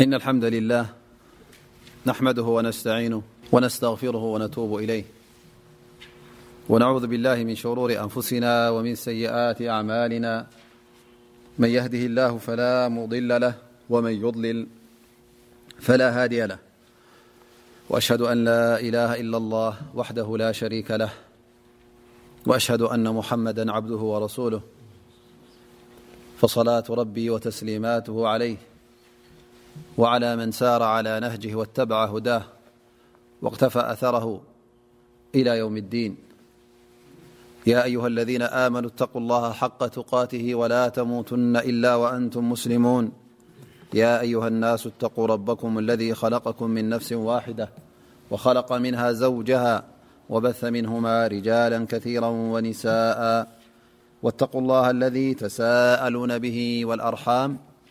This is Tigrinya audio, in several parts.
إ اح له مده يهره ونإل نعوذ بالله من شرور أنفسنا ومن سيئات أعملنا من يهده الله فلا مضل له ومن يلل فلا هدي له هد أاه إلااهاهأ ه رسوللرب سيمهعلي وعلى من سار على نهجه واتبع هداه واقتفى أثره إلى يوم الدين يا أيها الذين آمنوا اتقوا الله حق تقاته ولا تموتن إلا وأنتم مسلمون يا أيها الناس اتقوا ربكم الذي خلقكم من نفس واحدة وخلق منها زوجها وبث منهما رجالا كثيرا ونساءا واتقوا الله الذي تساءلون به والأرحام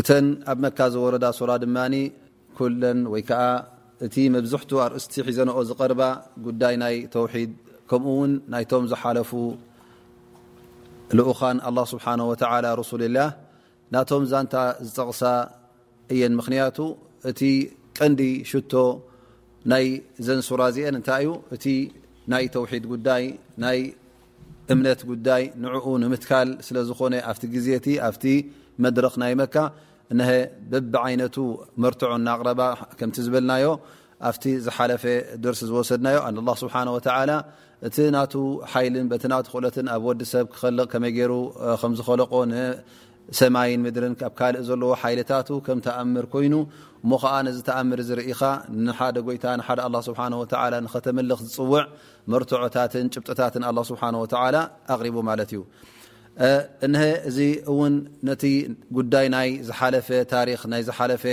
እተን ኣብ መካ ዝወረዳ ሱራ ድማ ኩለን ወይ ከዓ እቲ መብዝሕቱ ኣርእስቲ ሒዘንኦ ዝቐርባ ጉዳይ ናይ ተውሒድ ከምኡ ውን ናይቶም ዝሓለፉ ልኡኻን ኣላ ስብሓን ወተላ ሩሱልላህ ናቶም ዛንታ ዝጠቕሳ እየን ምኽንያቱ እቲ ቀንዲ ሽቶ ናይ ዘን ሱራ እዚአን እንታይ እዩ እቲ ናይ ተውሒድ ጉዳይ ናይ እምነት ጉዳይ ንኡ ንምትካል ስለዝኾነ ኣብቲ ግዜ እቲ ኣብቲ መድረኽ ናይ መካ ነ በቢ ዓይነቱ መርትዖ እናቕረባ ከምቲ ዝበልናዮ ኣብቲ ዝሓለፈ ደርሲ ዝወሰድናዮ ኣ ላ ስብሓ ወተላ እቲ ናቱ ሓይልን በቲ ናቱ ክእለትን ኣብ ወዲ ሰብ ክኸልቕ ከመይ ገይሩ ከም ዝኸለቆ ንሰማይን ምድርን ካብ ካልእ ዘለዎ ሓይልታቱ ከም ተኣምር ኮይኑ እሞ ከዓ ነዚ ተኣምር ዝርኢኻ ንሓደ ጎይታ ንሓደ ኣላ ስብሓ ወተላ ንኸተምልኽ ዝፅውዕ መርትዖታትን ጭብጥታትን ኣላ ስብሓን ወተዓላ ኣቕሪቡ ማለት እዩ እነሀ እዚ እውን ነቲ ጉዳይ ናይ ዝሓለፈ ታሪክ ናይ ዝሓለፈ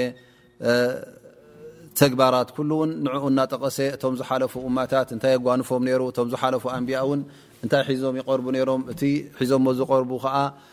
ተግባራት ኩሉ እውን ንዕኡ እናጠቐሰ እቶም ዝሓለፉ እማታት እንታይ ኣጓንፎም ነይሩ እቶም ዝሓለፉ ኣንቢያ እውን እንታይ ሒዞም ይቐርቡ ነይሮም እቲ ሒዞሞ ዝቐርቡ ከዓ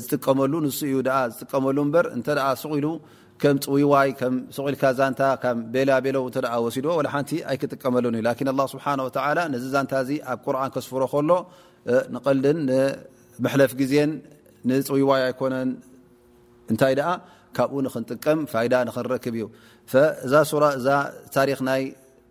ዝጥቀመሉ ንሱ እዩ ደኣ ዝጥቀመሉ እምበር እንተ ሱቕ ኢሉ ከም ፅውይዋይ ከም ሱቕ ኢልካ ዛንታ ከም ቤላ ቤለው እንተ ወሲድዎ ወላ ሓንቲ ኣይክጥቀመሉን እዩ ላኪን ኣላ ስብሓን ወተዓላ ነዚ ዛንታ እዚ ኣብ ቁርን ከስፍሮ ከሎ ንቐልድን ንመሕለፍ ግዜን ንፅውይዋይ ኣይኮነን እንታይ ደኣ ካብኡ ንክንጥቀም ፋይዳ ንክንረክብ እዩ እዛ ሱራ እዛ ታሪክ ናይ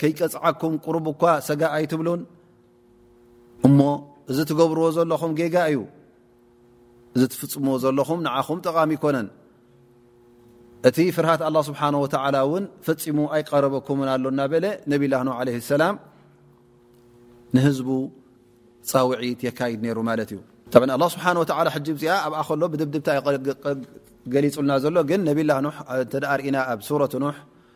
ከይቀፅዓኩም ቁሩብ እኳ ሰጋእ ኣይትብሉን እሞ እዚ ትገብርዎ ዘለኹም ጌጋ እዩ እዚ ትፍፅምዎ ዘለኹም ንዓኹም ጠቓሚ ይኮነን እቲ ፍርሃት ኣላ ስብሓን ወተላ እውን ፈፂሙ ኣይቀረበኩምን ኣሎ እና በለ ነብላ ኖ ለ ሰላም ንህዝቡ ፃውዒት የካይድ ነይሩ ማለት እዩ ኣላ ስብሓን ወ ሕጂ ዚኣ ኣብኣ ከሎ ብድብድብታ ገሊፁልና ዘሎ ግን ነብላ ኖ እተ ርእና ኣብ ሱረት ኖሕ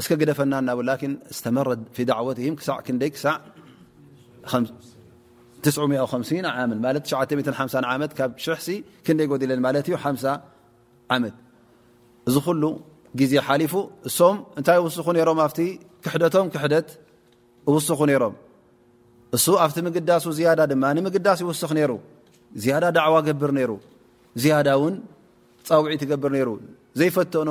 እስከ ግደፈና እናበሉ ላኪን እስተመረድ ፊ ዳዕወትህም ክሳዕ ክንደይ ክሳዕ ትስዑ ሚኣ ከምሲን ዓምን ማለት ትሽዓተ ሚእትን ሓምሳን ዓመት ካብ ሽሕሲ ክንደይ ጎዲለን ማለት እዩ ሓምሳ ዓመት እዚ ኩሉ ግዜ ሓሊፉ እሶም እንታይ ውስኹ ነይሮም ኣብቲ ክሕደቶም ክሕደት እውስኹ ነይሮም እሱ ኣብቲ ምግዳሱ ዝያዳ ድማ ንምግዳስ ይውስኽ ነይሩ ዝያዳ ዳዕዋ ገብር ነይሩ ዝያዳ እውን ፃውዒት ይገብር ነይሩ ዘይፈተኖ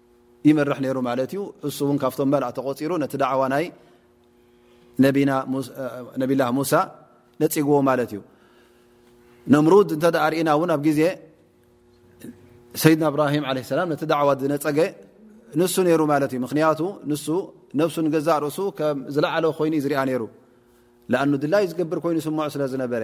ይመርሕ ነሩ ማለት እዩ እሱ ውን ካብቶም መላእ ተቆፂሩ ነቲ ዳዕዋ ናይ ነብላ ሙሳ ነፅግዎ ማለት እዩ ነምሩድ እንተ ርእና እውን ኣብ ግዜ ሰይድና እብራሂም ለ ሰላም ነቲ ዳዕዋ ዝነፀገ ንሱ ነይሩ ማለት እዩ ምክንያቱ ንሱ ነብሱ ንገዛእ ርእሱ ከም ዝለዓለ ኮይኑ ዝርኣ ነይሩ ኣ ድላይ ዝገብር ኮይኑ ስምዖ ስለ ዝነበረ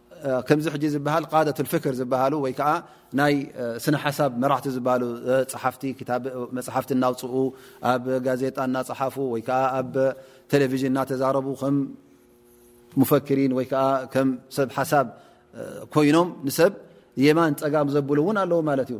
ከምዚ ሕጂ ዝበሃል ቃደት ፍክር ዝበሃሉ ወይ ከዓ ናይ ስነ ሓሳብ መራሕቲ ዝበሃሉ ፀሓፍቲ መፅሓፍቲ እናውፅኡ ኣብ ጋዜጣ እናፀሓፉ ወይ ከዓ ኣብ ቴሌቭዥን እናተዛረቡ ከም ሙፈክሪን ወይ ከዓ ከም ሰብ ሓሳብ ኮይኖም ንሰብ የማን ፀጋም ዘብሉ እውን ኣለዉ ማለት እዩ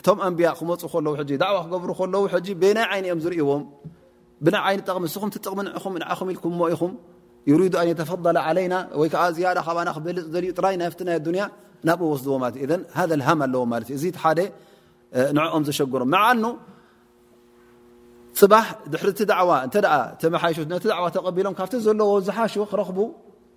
እቶም ኣንብያ ክመፁ ከለዉ ሕጂ ዳዕዋ ክገብሩ ከለዉ ሕጂ በናይ ዓይኒ እዮም ዝርእዎም ብናይ ዓይኒ ጠቕሚ ንስኹም ትጥቕሚ ንዕኹም ንዓኹም ኢልኩምሞ ኢኹም ዩሪዱ ኣን የተፈضለ ዓለይና ወይ ከዓ ዝያዳ ካባና ክበልፅ ዝደልዩ ጥራይ ናብቲ ናይ ኣዱንያ ናብኡ ወስድዎ ማለት እዩ እዘን ሃደ ልሃም ኣለዎ ማለት እዩ እዚ ሓደ ንዕኦም ዘሸግሮም መዓኑ ፅባሕ ድሕሪ እቲ ዳዕዋ እንተ ተመሓይሾት ነቲ ዳዕዋ ተቐቢሎም ካብቲ ዘለዎ ዝሓሹ ክረኽቡ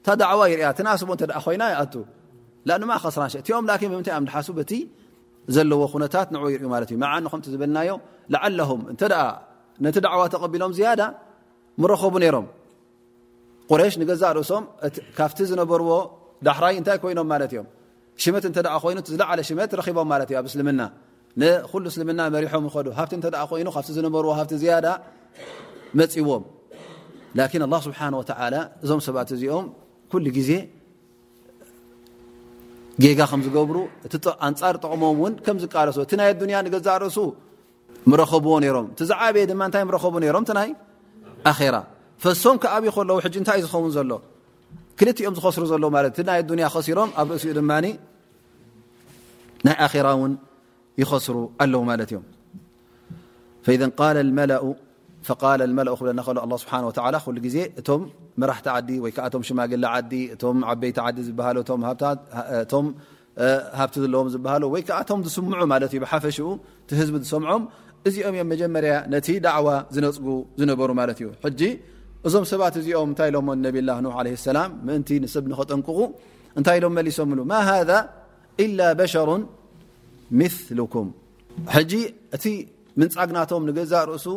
እታ ዳዕዋ ይርያ ትናስቦ እተ ኮይና ይኣቱ ንማ ከስራንሸ እቲኦም ላኪን ብምንታይ ም ድሓሱ በቲ ዘለዎ ኩነታት ንዕ ይርዩ ማለት እዩ መዓኑ ከምቲ ዝበልናዮ ላዓለሁም እንተ ነቲ ዳዕዋ ተቐቢሎም ዝያዳ ምረኸቡ ነይሮም ቁሬሽ ንገዛእ ርእሶም ካብቲ ዝነበርዎ ዳሕራይ እንታይ ኮይኖም ማለት እዮም ሽመት እንተ ኮይኑ ዝለዓለ ሽመት ረኺቦም ማለት እዩ ኣብ እስልምና ንኹሉ እስልምና መሪሖም ይኸዱ ሃብቲ እንተ ኮይኑ ካብቲ ዝነበርዎ ሃብቲ ዝያዳ መፅዎም ላኪን ኣላ ስብሓን ወተዓላ እዞም ሰባት እዚኦም ኩሉ ግዜ ጌጋ ከም ዝገብሩ እቲ ኣንፃር ጠቕሞም እውን ከም ዝቃለሶ እቲ ናይ ኣዱንያ ንገዛእ ርእሱ ምረኸብዎ ነይሮም እቲ ዝዓበየ ድማ እንታይ ምረኸቡ ነይሮም እቲ ናይ ኣኼራ ፈሶም ክኣብዩ ከለዉ ሕጂ እንታይ እዩ ዝኸውን ዘሎ ክልቲኦም ዝኸስሩ ዘሎ ማለት እቲ ናይ ኣዱንያ ከሲሮም ኣብ ርእሲኡ ድማ ናይ ኣራ ውን ይኸስሩ ኣለዉ ማለት እዮም መኡ ክብለና ከሎ ኣ ስብሓ ኩሉ ግዜ እቶም መራሕቲ ዓዲ ወይከዓ እቶም ሽማግሊ ዓዲ እቶም ዓበይቲ ዓዲ ዝበሃሉ እቶም ሃብቲ ዘለዎም ዝበሃሉ ወይ ከዓ እቶም ዝስምዑ ማለት እዩ ብሓፈሽኡ እቲ ህዝቢ ዝሰምዖም እዚኦም እዮም መጀመርያ ነቲ ዳዕዋ ዝነፅጉ ዝነበሩ ማለት እዩ ሕጂ እዞም ሰባት እዚኦም እንታይ ኢሎሞ ነብላ ን ለ ሰላም ምእንቲ ንሰብ ንኸጠንቅቑ እንታይ ኢሎም መሊሶምሉ ማ ሃذ إላ በሸሩ ምثሉኩም ሕጂ እቲ ምንጻግ ናቶም ንገዛእ ርእሱ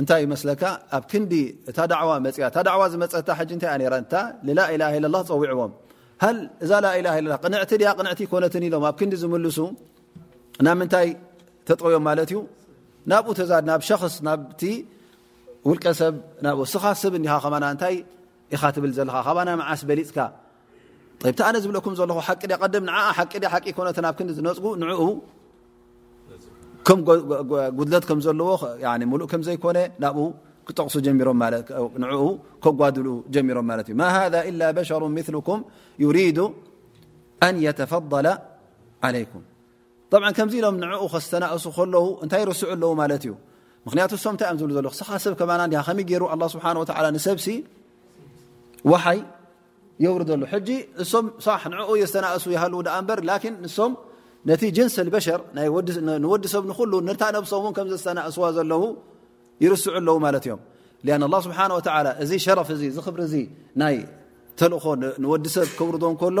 እንታይ ይመስለካ ኣብ ክንዲ እታ ዳዕዋ መፅያ እታ ዳዕዋ ዝመፀታ ሕጂ እንታይ እያ ነራታ ንላ ኢላ ለላ ፀዊዕዎም ሃል እዛ ላኢላ ለላ ቅንዕቲ ድያ ቅንዕቲ ይኮነትን ኢሎም ኣብ ክንዲ ዝምልሱ ናብ ምንታይ ተጠውዮም ማለት እዩ ናብኡ ተዛድ ናብ ሸክስ ናብቲ ውልቀ ሰብ ናብ እስኻ ሰብ እንዲኻ ከማና እንታይ ኢኻ ትብል ዘለኻ ካባና መዓስ በሊፅካ ብ ቲ ኣነ ዝብለኩም ዘለኹ ሓቂ ድ ቀድም ንዓ ሓቂ ድ ሓቂ ኮነትን ኣብ ክንዲ ዝነፅጉ ንኡ ከም ጉድለት ከም ዘለዎ ሙሉእ ከም ዘይኮነ ናብኡ ክጠቕሱ ጀሚሮም ንኡ ከጓድሉ ጀሚሮም ማለት እዩ ማ ሃذ ኢላ በሸሩ ምስልኩም ዩሪዱ ኣን የተፈضለ ዓለይኩም ጠብዓ ከምዚ ኢሎም ንዕኡ ከስተናእሱ ከለዉ እንታይ ይርስዑ ኣለዉ ማለት እዩ ምክንያቱ እሶም እንታይ እዮም ዝብሉ ዘለዉ ስኻ ሰብ ከማና ዲኻ ከመይ ገይሩ ኣላ ስብሓን ወተላ ንሰብሲ ዋሓይ የውርደሉ ሕጂ እሶም ሳሕ ንዕኡ የስተናእሱ ይሃልዉ ደኣ እምበር ላኪን ንሶም ነቲ ጅንስ ልበሸር ንወዲ ሰብ ንኩሉ ንታ ነብሶም እውን ከም ዘስተናእስዋ ዘለዉ ይርስዑ ኣለዉ ማለት እዮም ሊኣን ኣላ ስብሓን ወተላ እዚ ሸረፍ እዚ ዝክብሪ እዚ ናይ ተልእኾ ንወዲ ሰብ ከውርዶ እንከሎ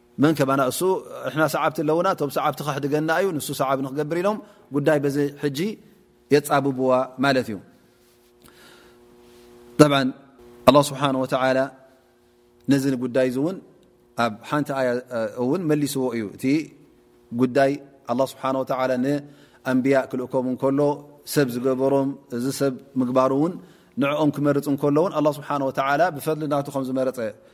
መን ከማና እሱ እሕና ሰዓብቲ ኣለዉና እቶም ሰዓብቲ ከሕድገና እዩ ንሱ ሰዓቢ ንክገብር ኢሎም ጉዳይ በዚ ሕጂ የፃብብዋ ማለት እዩ ጠብዓ ኣላ ስብሓን ወተላ ነዚ ጉዳይ እዚ እውን ኣብ ሓንቲ ኣያ እውን መሊስዎ እዩ እቲ ጉዳይ ኣላ ስብሓን ወተላ ንኣንብያ ክልእኮም እንከሎ ሰብ ዝገበሮም እዚ ሰብ ምግባሩ እውን ንዕኦም ክመርፅ እንከሎ እውን ኣላ ስብሓን ወተላ ብፈድሊ ናቱ ከም ዝመረፀ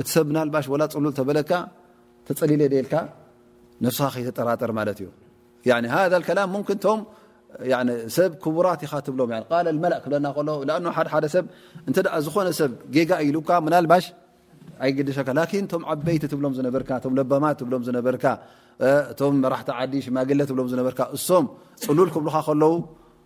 እቲ ሰብ ናልባሽ ወላ ፅሉል ተበለካ ተፀሊለ ደልካ ነፍስኻ ከይተጠራጠር ማለት እዩ ከላ ቶም ሰብ ክቡራት ኢኻ ትብሎም መእ ክብለና ከሎ ሓደሓደ ሰብ እተ ዝኾነ ሰብ ጌጋ ኢሉካ ናባሽ ኣይገደሰካ ን ቶም ዓበይቲ ትብሎም ዝነበርካ ቶም ለባማ ትብሎም ዝነበርካ እቶም መራሕቲ ዓዲ ሽማግለ ትብሎም ዝነበርካ እሶም ፅሉል ክብልካ ከለዉ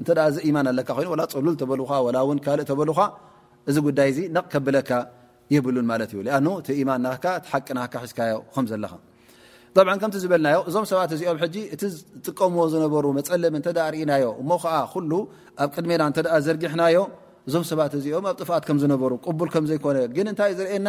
እንተ እዚ ኢማን ኣለካ ኮይኑ ላ ፅሉል ተበሉካ ላ ውን ካልእ ተበሉካ እዚ ጉዳይ ዚ ነቕ ከብለካ የብሉን ማለት እዩ ኣኑ እቲ ኢማን ናካ እቲ ሓቂ ናካ ሒዝካዮ ከም ዘለኻ ብዓ ከምቲ ዝበልናዮ እዞም ሰባት እዚኦም ሕጂ እቲ ዝጥቀምዎ ዝነበሩ መፀለሚ እንተ ርእናዮ እሞ ከዓ ኩሉ ኣብ ቅድሜና እንተ ዘርጊሕናዮ እዞም ሰባት እዚኦም ኣብ ጥፍኣት ከም ዝነበሩ ቅቡል ከም ዘይኮነ ግን እንታይ ዝርእየና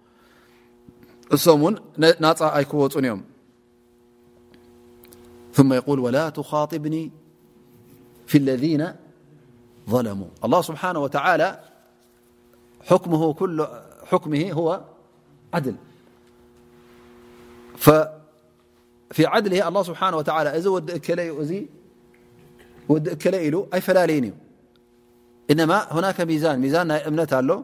م نى يكنم ثم يقول ولا تخاطبني في الذين ظلموا الله سبحانه وتلىحكمه هو عدل في عدله الله سبحانه وتعالى كل ل أي فلالين إنما هناك ميانيان أمنت ال